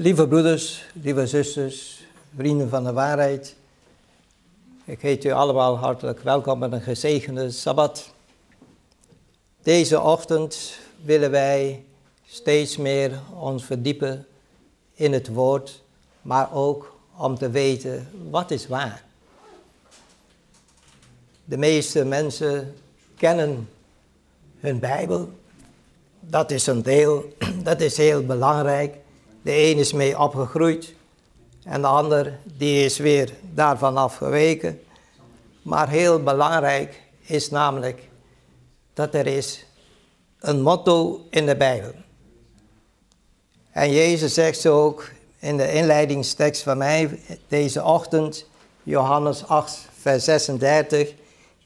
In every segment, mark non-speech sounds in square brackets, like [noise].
Lieve broeders, lieve zusters, vrienden van de waarheid. Ik heet u allemaal hartelijk welkom met een gezegende Sabbat. Deze ochtend willen wij steeds meer ons verdiepen in het woord, maar ook om te weten wat is waar. De meeste mensen kennen hun Bijbel. Dat is een deel, [clears throat] dat is heel belangrijk. De een is mee opgegroeid en de ander die is weer daarvan afgeweken. Maar heel belangrijk is namelijk dat er is een motto in de Bijbel. En Jezus zegt zo ook in de inleidingstekst van mij deze ochtend, Johannes 8, vers 36,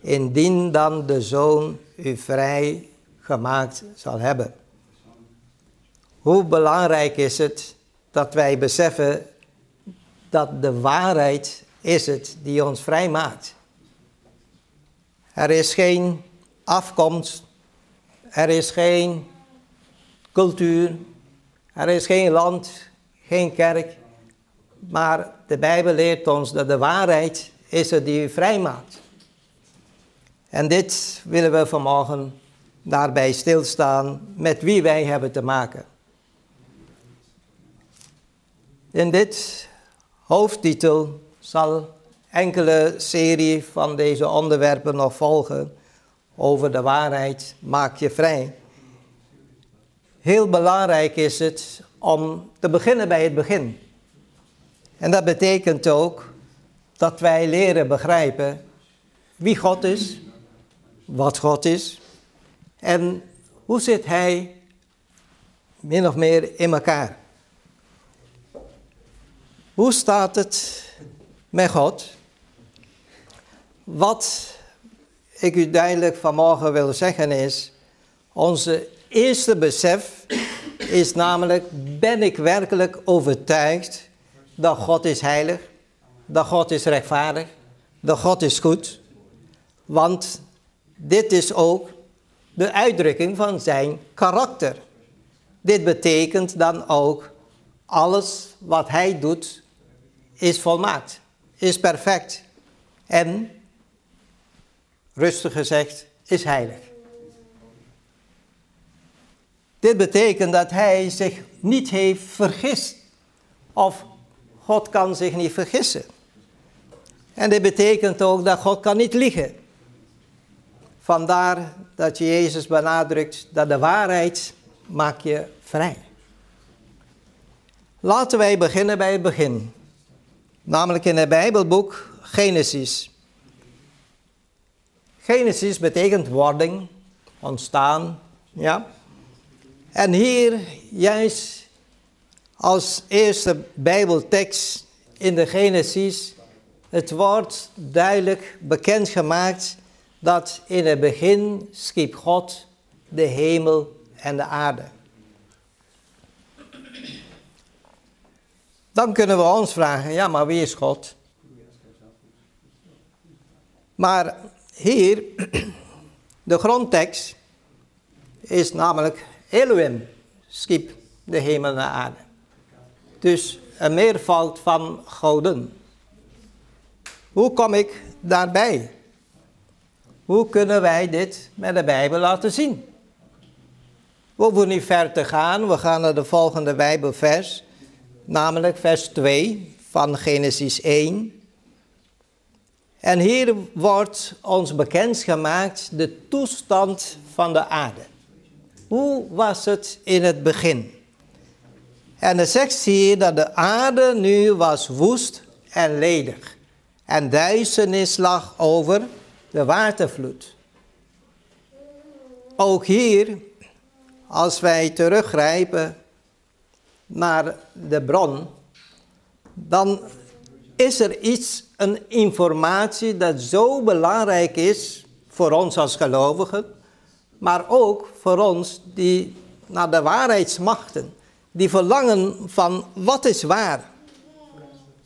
indien dan de Zoon u vrij gemaakt zal hebben. Hoe belangrijk is het dat wij beseffen dat de waarheid is het die ons vrij maakt. Er is geen afkomst, er is geen cultuur, er is geen land, geen kerk, maar de Bijbel leert ons dat de waarheid is het die u vrij maakt. En dit willen we vanmorgen daarbij stilstaan met wie wij hebben te maken. In dit hoofdtitel zal enkele serie van deze onderwerpen nog volgen over de waarheid maak je vrij. Heel belangrijk is het om te beginnen bij het begin. En dat betekent ook dat wij leren begrijpen wie God is, wat God is en hoe zit Hij min of meer in elkaar. Hoe staat het met God? Wat ik u duidelijk vanmorgen wil zeggen is, onze eerste besef is namelijk, ben ik werkelijk overtuigd dat God is heilig, dat God is rechtvaardig, dat God is goed? Want dit is ook de uitdrukking van zijn karakter. Dit betekent dan ook, alles wat hij doet is volmaakt, is perfect en, rustig gezegd, is heilig. Dit betekent dat hij zich niet heeft vergist. Of God kan zich niet vergissen. En dit betekent ook dat God kan niet liegen. Vandaar dat Jezus benadrukt dat de waarheid maakt je vrij. Laten wij beginnen bij het begin. Namelijk in het Bijbelboek Genesis. Genesis betekent wording, ontstaan, ja. En hier juist als eerste Bijbeltekst in de Genesis het wordt duidelijk bekendgemaakt dat in het begin schiep God de hemel en de aarde. Dan kunnen we ons vragen, ja, maar wie is God? Maar hier, [clears throat] de grondtekst is namelijk Elohim schiep de hemel en de aarde. Dus een meervoud van goden. Hoe kom ik daarbij? Hoe kunnen wij dit met de Bijbel laten zien? We hoeven niet ver te gaan, we gaan naar de volgende Bijbelvers namelijk vers 2 van Genesis 1. En hier wordt ons bekendgemaakt de toestand van de aarde. Hoe was het in het begin? En dan zegt hier dat de aarde nu was woest en ledig. En duisternis lag over de watervloed. Ook hier, als wij teruggrijpen naar de bron, dan is er iets, een informatie dat zo belangrijk is voor ons als gelovigen, maar ook voor ons die naar de waarheid smachten, die verlangen van wat is waar.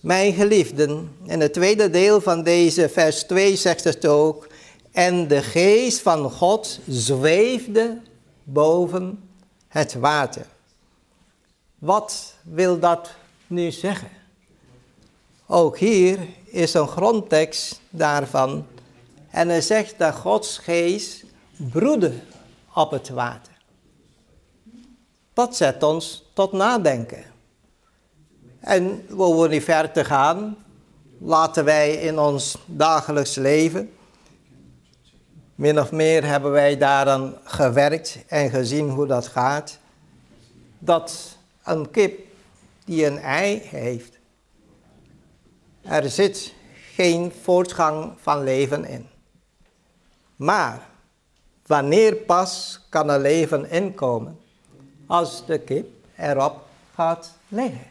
Mijn geliefden, in het tweede deel van deze vers 2 zegt het ook, en de geest van God zweefde boven het water. Wat wil dat nu zeggen? Ook hier is een grondtekst daarvan. En hij zegt dat Gods geest broedde op het water. Dat zet ons tot nadenken. En we niet ver te gaan. Laten wij in ons dagelijks leven. Min of meer hebben wij daaraan gewerkt en gezien hoe dat gaat. Dat een kip die een ei heeft, er zit geen voortgang van leven in. Maar wanneer pas kan er leven inkomen? Als de kip erop gaat liggen.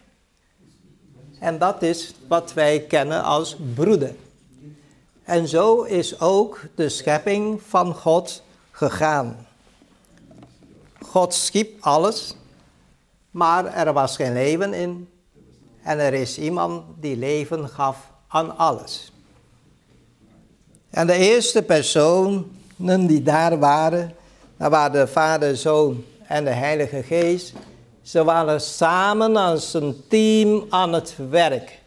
En dat is wat wij kennen als broeden. En zo is ook de schepping van God gegaan. God schiep alles, maar er was geen leven in. En er is iemand die leven gaf aan alles. En de eerste personen die daar waren, dat waren de Vader, Zoon en de Heilige Geest. Ze waren samen als een team aan het werk.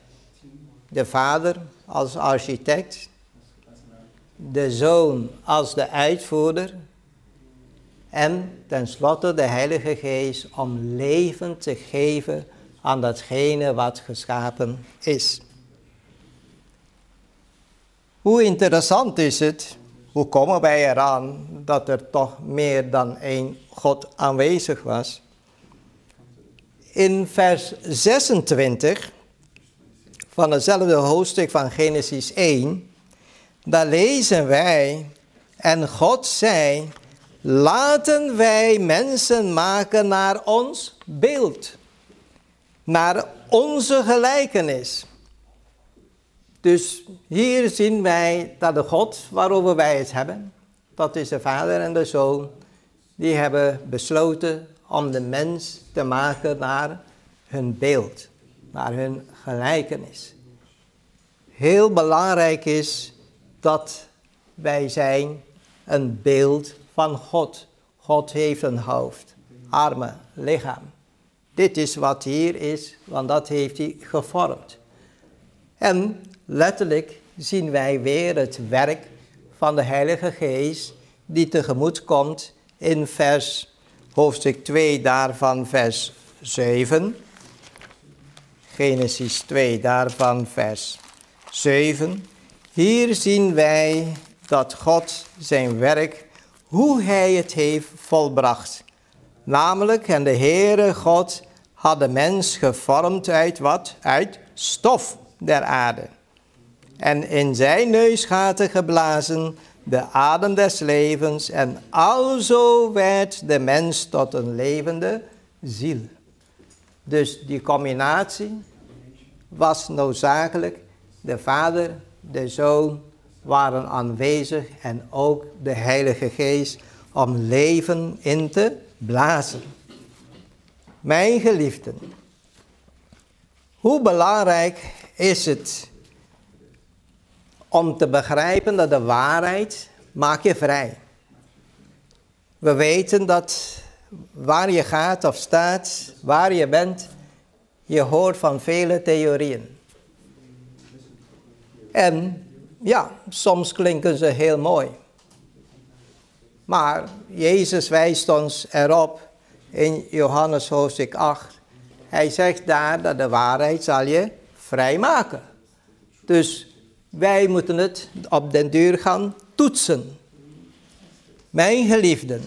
De Vader als architect, de Zoon als de uitvoerder en tenslotte de Heilige Geest om leven te geven aan datgene wat geschapen is. Hoe interessant is het, hoe komen wij eraan dat er toch meer dan één God aanwezig was? In vers 26 van hetzelfde hoofdstuk van Genesis 1, daar lezen wij, en God zei, laten wij mensen maken naar ons beeld, naar onze gelijkenis. Dus hier zien wij dat de God waarover wij het hebben, dat is de Vader en de Zoon, die hebben besloten om de mens te maken naar hun beeld, naar hun gelijkenis. Heel belangrijk is dat wij zijn een beeld van God. God heeft een hoofd, armen, lichaam. Dit is wat hier is, want dat heeft hij gevormd. En letterlijk zien wij weer het werk van de Heilige Geest die tegemoet komt in vers hoofdstuk 2 daarvan vers 7. Genesis 2 daarvan vers 7. Hier zien wij dat God zijn werk, hoe hij het heeft volbracht. Namelijk, en de Heere God had de mens gevormd uit wat? Uit stof der aarde. En in zijn neusgaten geblazen de adem des levens en alzo werd de mens tot een levende ziel. Dus die combinatie was noodzakelijk. De Vader, de Zoon waren aanwezig en ook de Heilige Geest om leven in te blazen. Mijn geliefden, hoe belangrijk is het om te begrijpen dat de waarheid maakt je vrij. We weten dat waar je gaat of staat, waar je bent, je hoort van vele theorieën. En ja, soms klinken ze heel mooi. Maar Jezus wijst ons erop in Johannes hoofdstuk 8. Hij zegt daar dat de waarheid zal je vrijmaken. Dus wij moeten het op den duur gaan toetsen. Mijn geliefden,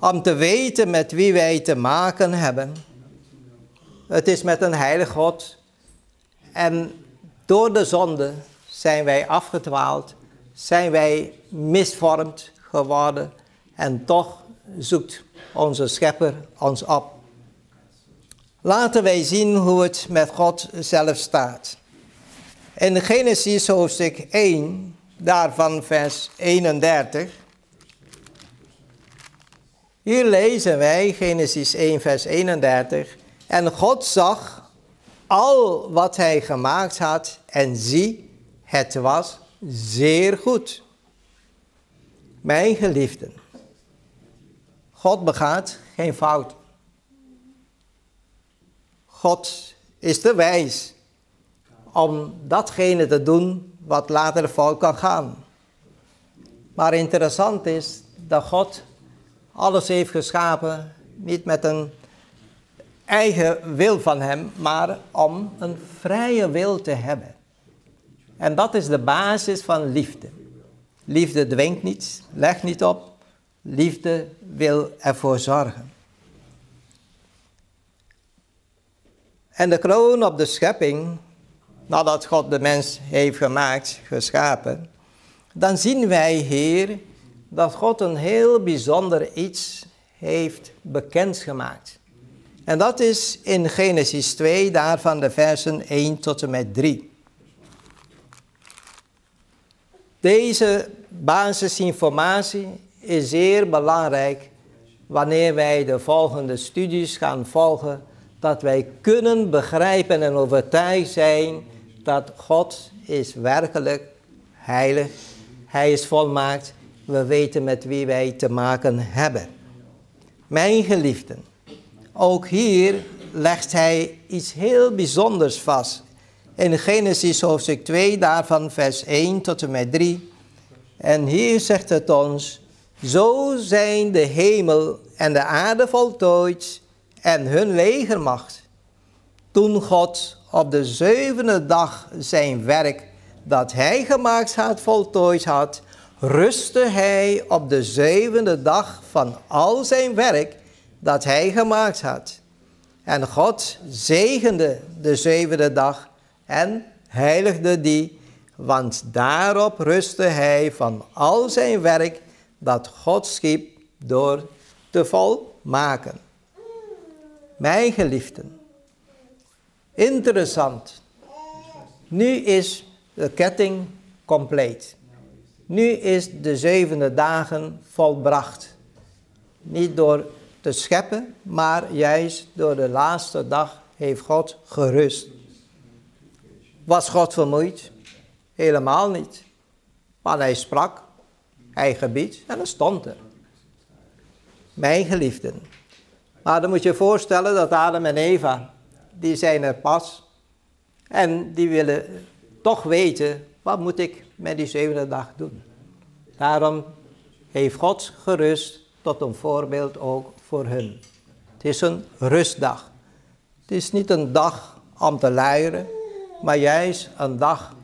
om te weten met wie wij te maken hebben. Het is met een heilig God. En door de zonde zijn wij afgedwaald, zijn wij misvormd geworden. En toch zoekt onze schepper ons op. Laten wij zien hoe het met God zelf staat. In Genesis hoofdstuk 1, daarvan vers 31. Hier lezen wij Genesis 1, vers 31. En God zag al wat hij gemaakt had en zie, het was zeer goed. Mijn geliefden, God begaat geen fout. God is te wijs om datgene te doen wat later fout kan gaan. Maar interessant is dat God alles heeft geschapen, niet met een eigen wil van Hem, maar om een vrije wil te hebben. En dat is de basis van liefde. Liefde dwingt niet, legt niet op. Liefde wil ervoor zorgen. En de kroon op de schepping, nadat God de mens heeft gemaakt, geschapen, dan zien wij hier dat God een heel bijzonder iets heeft bekendgemaakt. En dat is in Genesis 2, daarvan de versen 1 tot en met 3. Deze basisinformatie is zeer belangrijk wanneer wij de volgende studies gaan volgen, dat wij kunnen begrijpen en overtuigd zijn dat God is werkelijk heilig, Hij is volmaakt, we weten met wie wij te maken hebben. Mijn geliefden, ook hier legt Hij iets heel bijzonders vast in Genesis hoofdstuk 2, daarvan vers 1 tot en met 3. En hier zegt het ons, zo zijn de hemel en de aarde voltooid en hun legermacht. Toen God op de zevende dag zijn werk dat hij gemaakt had voltooid had, rustte hij op de zevende dag van al zijn werk dat hij gemaakt had. En God zegende de zevende dag en heiligde die, want daarop rustte hij van al zijn werk dat God schiep door te volmaken. Mijn geliefden, interessant. Nu is de ketting compleet. Nu is de zevende dagen volbracht. Niet door te scheppen, maar juist door de laatste dag heeft God gerust. Was God vermoeid? Helemaal niet. Maar hij sprak, hij gebied en dan stond er. Mijn geliefden. Maar dan moet je je voorstellen dat Adam en Eva, die zijn er pas. En die willen toch weten, wat moet ik met die zevende dag doen? Daarom heeft God gerust tot een voorbeeld ook voor hun. Het is een rustdag. Het is niet een dag om te luieren, maar juist een dag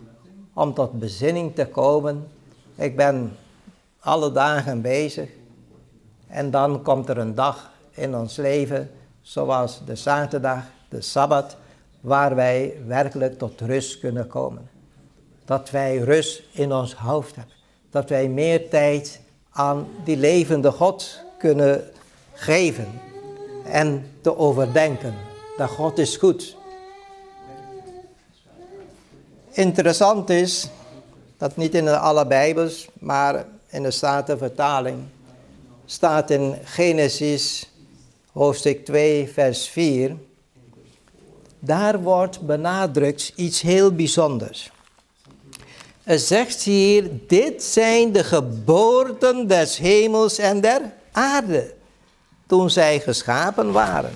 om tot bezinning te komen. Ik ben alle dagen bezig en dan komt er een dag in ons leven, zoals de zaterdag, de Sabbat, waar wij werkelijk tot rust kunnen komen. Dat wij rust in ons hoofd hebben. Dat wij meer tijd aan die levende God kunnen geven en te overdenken. Dat God is goed. Interessant is dat niet in alle Bijbels, maar in de Statenvertaling staat in Genesis hoofdstuk 2, vers 4. Daar wordt benadrukt iets heel bijzonders. Er zegt hier, dit zijn de geboorten des hemels en der aarde, toen zij geschapen waren.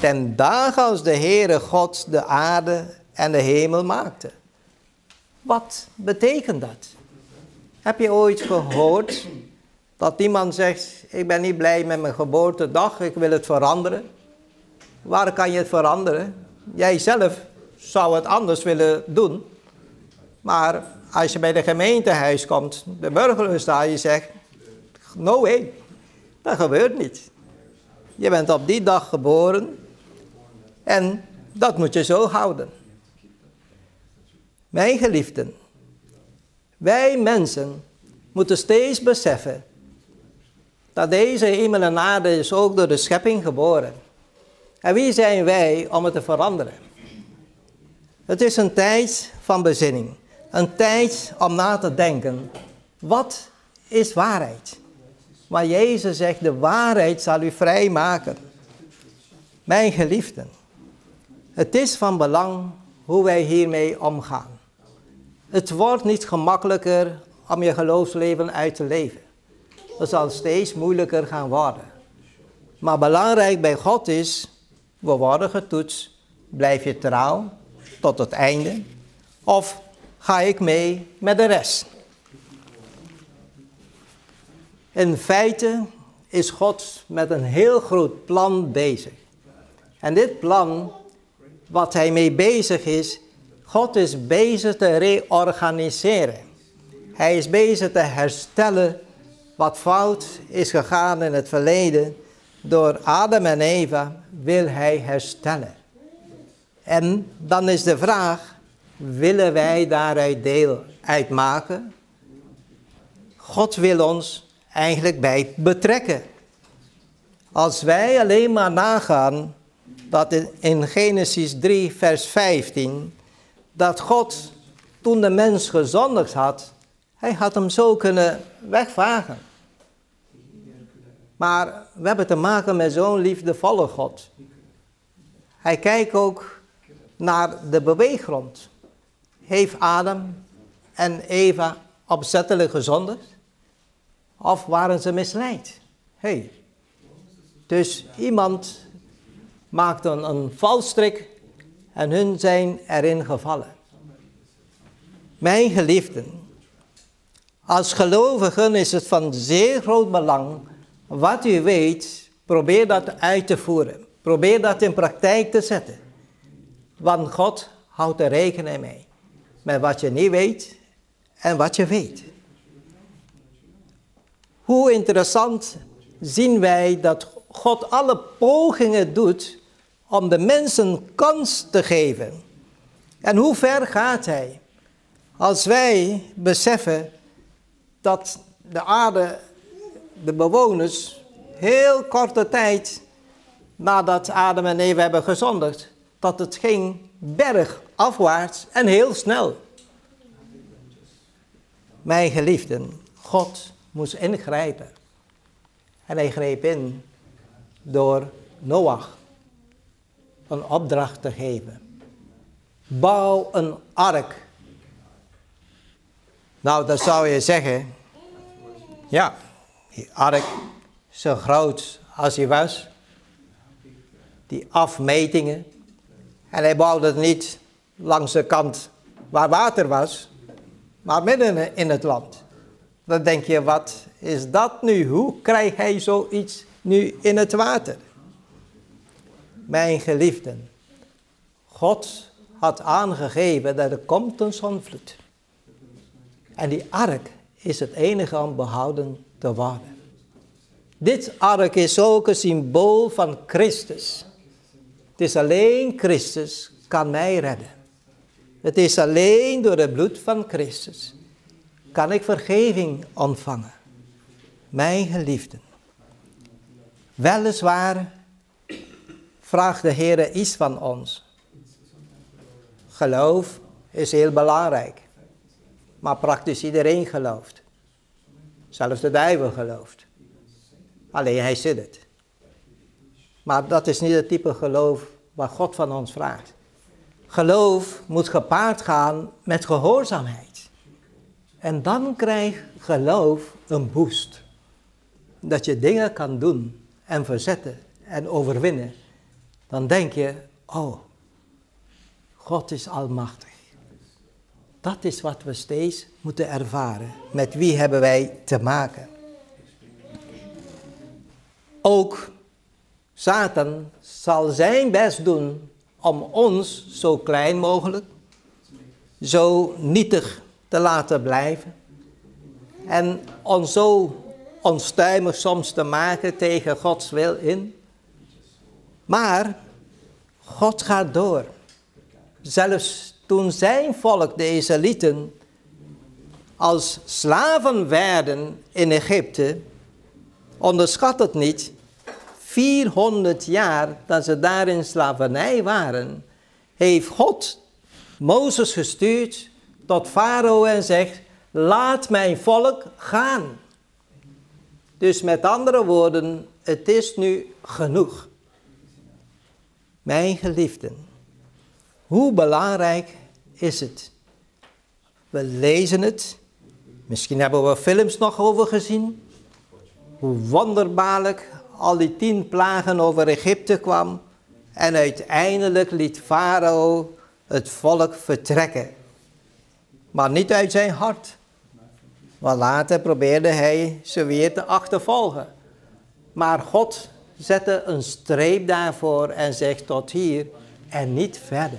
Ten dag als de Heere God de aarde en de hemel maakte. Wat betekent dat? Heb je ooit gehoord dat iemand zegt, ik ben niet blij met mijn geboortedag, ik wil het veranderen? Waar kan je het veranderen? Jij zelf zou het anders willen doen. Maar als je bij de gemeentehuis komt, de burger staat, je zegt, no way, dat gebeurt niet. Je bent op die dag geboren en dat moet je zo houden. Mijn geliefden, wij mensen moeten steeds beseffen dat deze hemel en aarde is ook door de schepping geboren. En wie zijn wij om het te veranderen? Het is een tijd van bezinning. Een tijd om na te denken. Wat is waarheid? Maar Jezus zegt, de waarheid zal u vrijmaken. Mijn geliefden, het is van belang hoe wij hiermee omgaan. Het wordt niet gemakkelijker om je geloofsleven uit te leven. Het zal steeds moeilijker gaan worden. Maar belangrijk bij God is, we worden getoetst Blijf je trouw tot het einde? Of ga ik mee met de rest? In feite is God met een heel groot plan bezig. En dit plan, wat hij mee bezig is, God is bezig te reorganiseren. Hij is bezig te herstellen wat fout is gegaan in het verleden. Door Adam en Eva wil hij herstellen. En dan is de vraag, willen wij daaruit deel uitmaken? God wil ons eigenlijk bij betrekken. Als wij alleen maar nagaan dat in Genesis 3 vers 15, dat God toen de mens gezondigd had, hij had hem zo kunnen wegvagen. Maar we hebben te maken met zo'n liefdevolle God. Hij kijkt ook naar de beweeggrond. Heeft Adam en Eva opzettelijk gezondigd? Of waren ze misleid? Hey. Dus iemand maakte een, een valstrik en hun zijn erin gevallen. Mijn geliefden, als gelovigen is het van zeer groot belang wat u weet, probeer dat uit te voeren. Probeer dat in praktijk te zetten. Want God houdt er rekening mee. Met wat je niet weet en wat je weet. Hoe interessant zien wij dat God alle pogingen doet om de mensen kans te geven. En hoe ver gaat hij? Als wij beseffen dat de aarde, de bewoners, heel korte tijd nadat Adam en Eva hebben gezondigd, dat het ging bergafwaarts en heel snel. Mijn geliefden, God moest ingrijpen. En hij greep in door Noach een opdracht te geven. Bouw een ark. Nou, dan zou je zeggen, ja, die ark, zo groot als hij was, die afmetingen. En hij bouwde het niet langs de kant waar water was, maar midden in het land. Dan denk je, wat is dat nu? Hoe krijgt hij zoiets nu in het water? Mijn geliefden, God had aangegeven dat er komt een zonvloed. En die ark is het enige om behouden te worden. Dit ark is ook een symbool van Christus. Het is alleen Christus kan mij redden. Het is alleen door het bloed van Christus kan ik vergeving ontvangen. Mijn geliefden. Weliswaar vraagt de Heer iets van ons. Geloof is heel belangrijk. Maar praktisch iedereen gelooft. Zelfs de duivel gelooft. Alleen hij zit het. Maar dat is niet het type geloof wat God van ons vraagt. Geloof moet gepaard gaan met gehoorzaamheid. En dan krijgt geloof een boost. Dat je dingen kan doen en verzetten en overwinnen. Dan denk je, oh, God is almachtig. Dat is wat we steeds moeten ervaren. Met wie hebben wij te maken? Ook Satan zal zijn best doen om ons zo klein mogelijk, zo nietig te laten blijven. En ons zo onstuimig soms te maken tegen Gods wil in. Maar God gaat door. Zelfs toen zijn volk, de Israëlieten, als slaven werden in Egypte, onderschat het niet, 400 jaar dat ze daar in slavernij waren, heeft God Mozes gestuurd tot Farao en zegt, laat mijn volk gaan. Dus met andere woorden, het is nu genoeg. Mijn geliefden, hoe belangrijk is het? We lezen het. Misschien hebben we films nog over gezien. Hoe wonderbaarlijk al die tien plagen over Egypte kwam. En uiteindelijk liet Farao het volk vertrekken. Maar niet uit zijn hart. Want later probeerde hij ze weer te achtervolgen. Maar God zette een streep daarvoor en zegt tot hier en niet verder.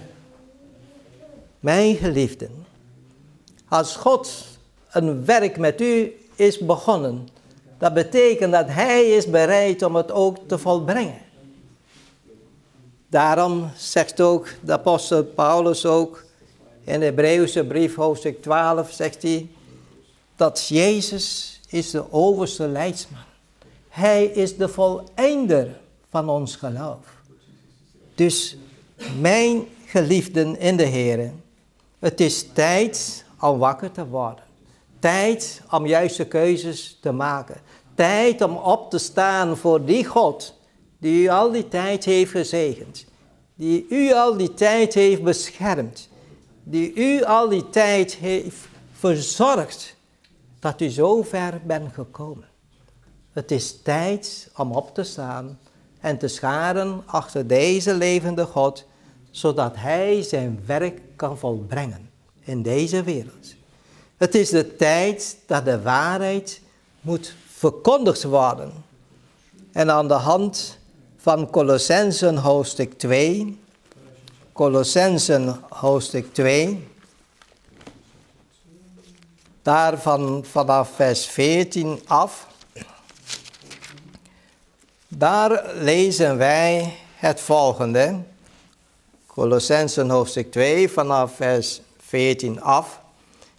Mijn geliefden, als God een werk met u is begonnen, dat betekent dat Hij is bereid om het ook te volbrengen. Daarom zegt ook de apostel Paulus ook in de Hebreeuwse brief hoofdstuk 12, zegt hij, dat Jezus is de overste leidsman. Hij is de voleinder van ons geloof. Dus mijn geliefden in de Heer, het is tijd om wakker te worden. Tijd om juiste keuzes te maken. Tijd om op te staan voor die God die u al die tijd heeft gezegend. Die u al die tijd heeft beschermd. Die u al die tijd heeft verzorgd dat u zo ver bent gekomen. Het is tijd om op te staan en te scharen achter deze levende God, zodat Hij zijn werk kan volbrengen in deze wereld. Het is de tijd dat de waarheid moet verkondigd worden. En aan de hand van Colossensen hoofdstuk 2, Colossensen hoofdstuk 2, daarvan vanaf vers 14 af, daar lezen wij het volgende. Colossensen hoofdstuk 2 vanaf vers 14 af.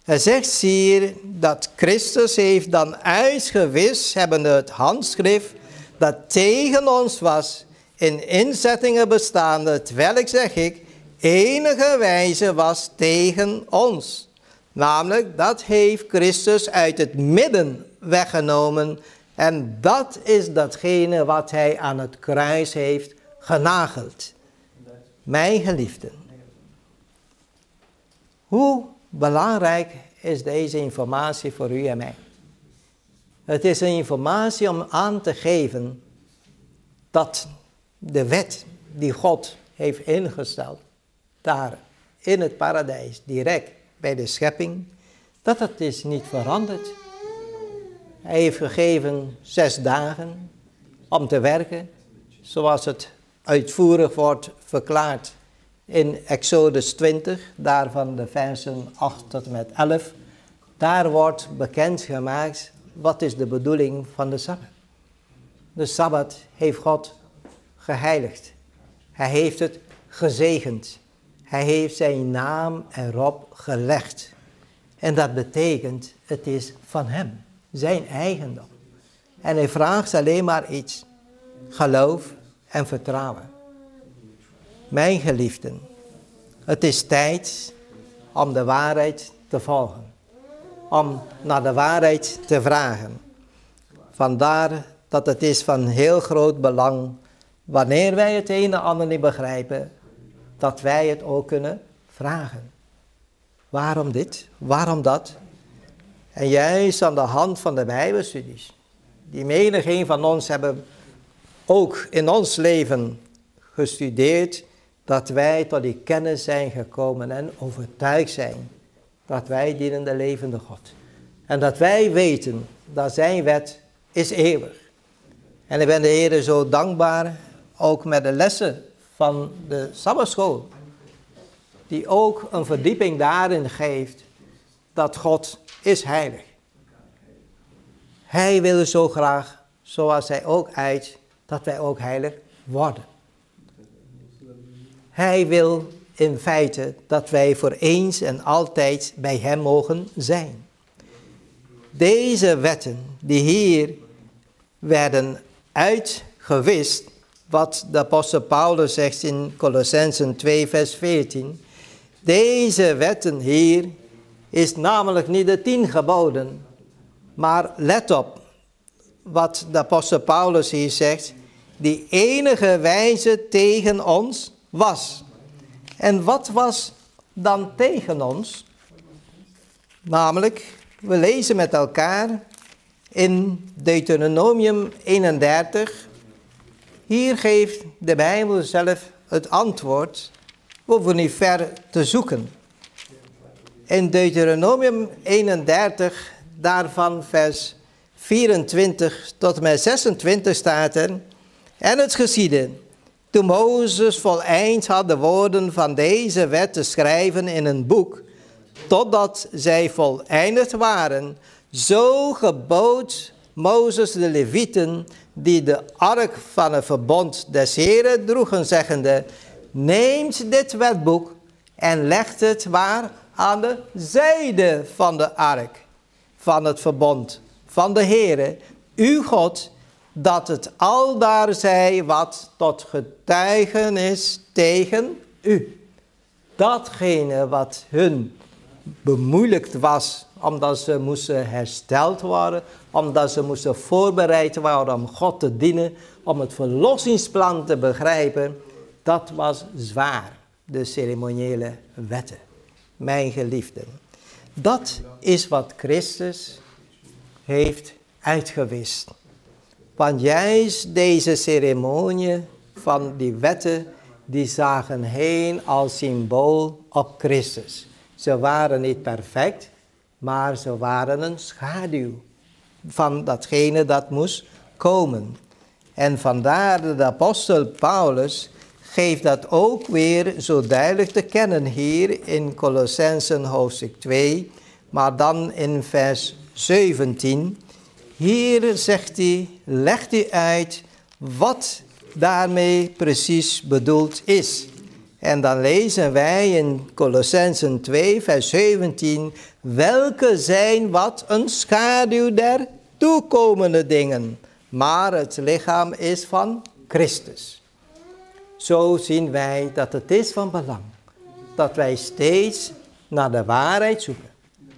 Hij zegt hier dat Christus heeft dan uitgewist, hebben het handschrift dat tegen ons was, in inzettingen bestaande, terwijl zeg ik, enige wijze was tegen ons. Namelijk, dat heeft Christus uit het midden weggenomen en dat is datgene wat hij aan het kruis heeft genageld. Mijn geliefden. Hoe belangrijk is deze informatie voor u en mij? Het is een informatie om aan te geven dat de wet die God heeft ingesteld, daar in het paradijs, direct bij de schepping, dat het is niet veranderd. Hij heeft gegeven zes dagen om te werken, zoals het uitvoerig wordt verklaard in Exodus 20, daarvan de versen 8 tot met 11. Daar wordt bekendgemaakt wat is de bedoeling van de Sabbat. De Sabbat heeft God geheiligd. Hij heeft het gezegend. Hij heeft zijn naam erop gelegd. En dat betekent, het is van hem, zijn eigendom. En hij vraagt alleen maar iets. Geloof en vertrouwen. Mijn geliefden, het is tijd om de waarheid te volgen. Om naar de waarheid te vragen. Vandaar dat het is van heel groot belang, wanneer wij het een en ander niet begrijpen, dat wij het ook kunnen vragen. Waarom dit? Waarom dat? En juist aan de hand van de Bijbelstudies, die menig een van ons hebben ook in ons leven gestudeerd, dat wij tot die kennis zijn gekomen en overtuigd zijn dat wij dienen de levende God. En dat wij weten dat zijn wet is eeuwig. En ik ben de Heer zo dankbaar, ook met de lessen van de Sabbatschool, die ook een verdieping daarin geeft dat God is heilig. Hij wil zo graag, zoals hij ook uit, dat wij ook heilig worden. Hij wil in feite dat wij voor eens en altijd bij Hem mogen zijn. Deze wetten die hier werden uitgewist, wat de apostel Paulus zegt in Colossensen 2 vers 14. Deze wetten hier is namelijk niet de tien geboden, maar let op wat de apostel Paulus hier zegt, die enige wijze tegen ons was. En wat was dan tegen ons? Namelijk, we lezen met elkaar in Deuteronomium 31. Hier geeft de Bijbel zelf het antwoord. We hoeven niet ver te zoeken. In Deuteronomium 31, daarvan vers 24 tot en met 26 staat er. En het geschiedde, toen Mozes voleind had de woorden van deze wet te schrijven in een boek, totdat zij voleindigd waren, zo gebood Mozes de Levieten, die de ark van het verbond des Heren droegen, zeggende, neemt dit wetboek en legt het waar aan de zijde van de ark van het verbond van de Heere, uw God, dat het al daar zij wat tot getuigenis tegen u. Datgene wat hun bemoeilijkt was, omdat ze moesten hersteld worden, omdat ze moesten voorbereid worden om God te dienen, om het verlossingsplan te begrijpen, dat was zwaar, de ceremoniële wetten. Mijn geliefden, dat is wat Christus heeft uitgewist. Want juist deze ceremonie van die wetten, die zagen heen als symbool op Christus. Ze waren niet perfect, maar ze waren een schaduw van datgene dat moest komen. En vandaar de apostel Paulus geeft dat ook weer zo duidelijk te kennen hier in Colossensen hoofdstuk 2, maar dan in vers 17. Hier zegt hij, legt hij uit wat daarmee precies bedoeld is. En dan lezen wij in Colossensen 2, vers 17, welke zijn wat een schaduw der toekomende dingen, maar het lichaam is van Christus. Zo zien wij dat het is van belang dat wij steeds naar de waarheid zoeken,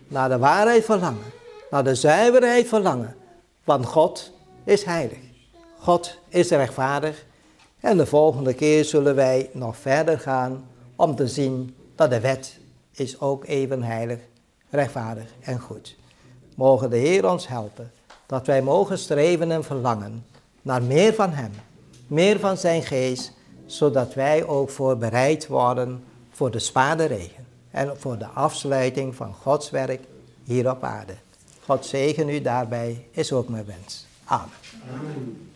naar de waarheid verlangen, naar de zuiverheid verlangen, want God is heilig. God is rechtvaardig en de volgende keer zullen wij nog verder gaan om te zien dat de wet is ook even heilig, rechtvaardig en goed. Mogen de Heer ons helpen dat wij mogen streven en verlangen naar meer van Hem, meer van Zijn geest, zodat wij ook voorbereid worden voor de spade regen en voor de afsluiting van Gods werk hier op aarde. God zegen u daarbij, is ook mijn wens. Amen. Amen.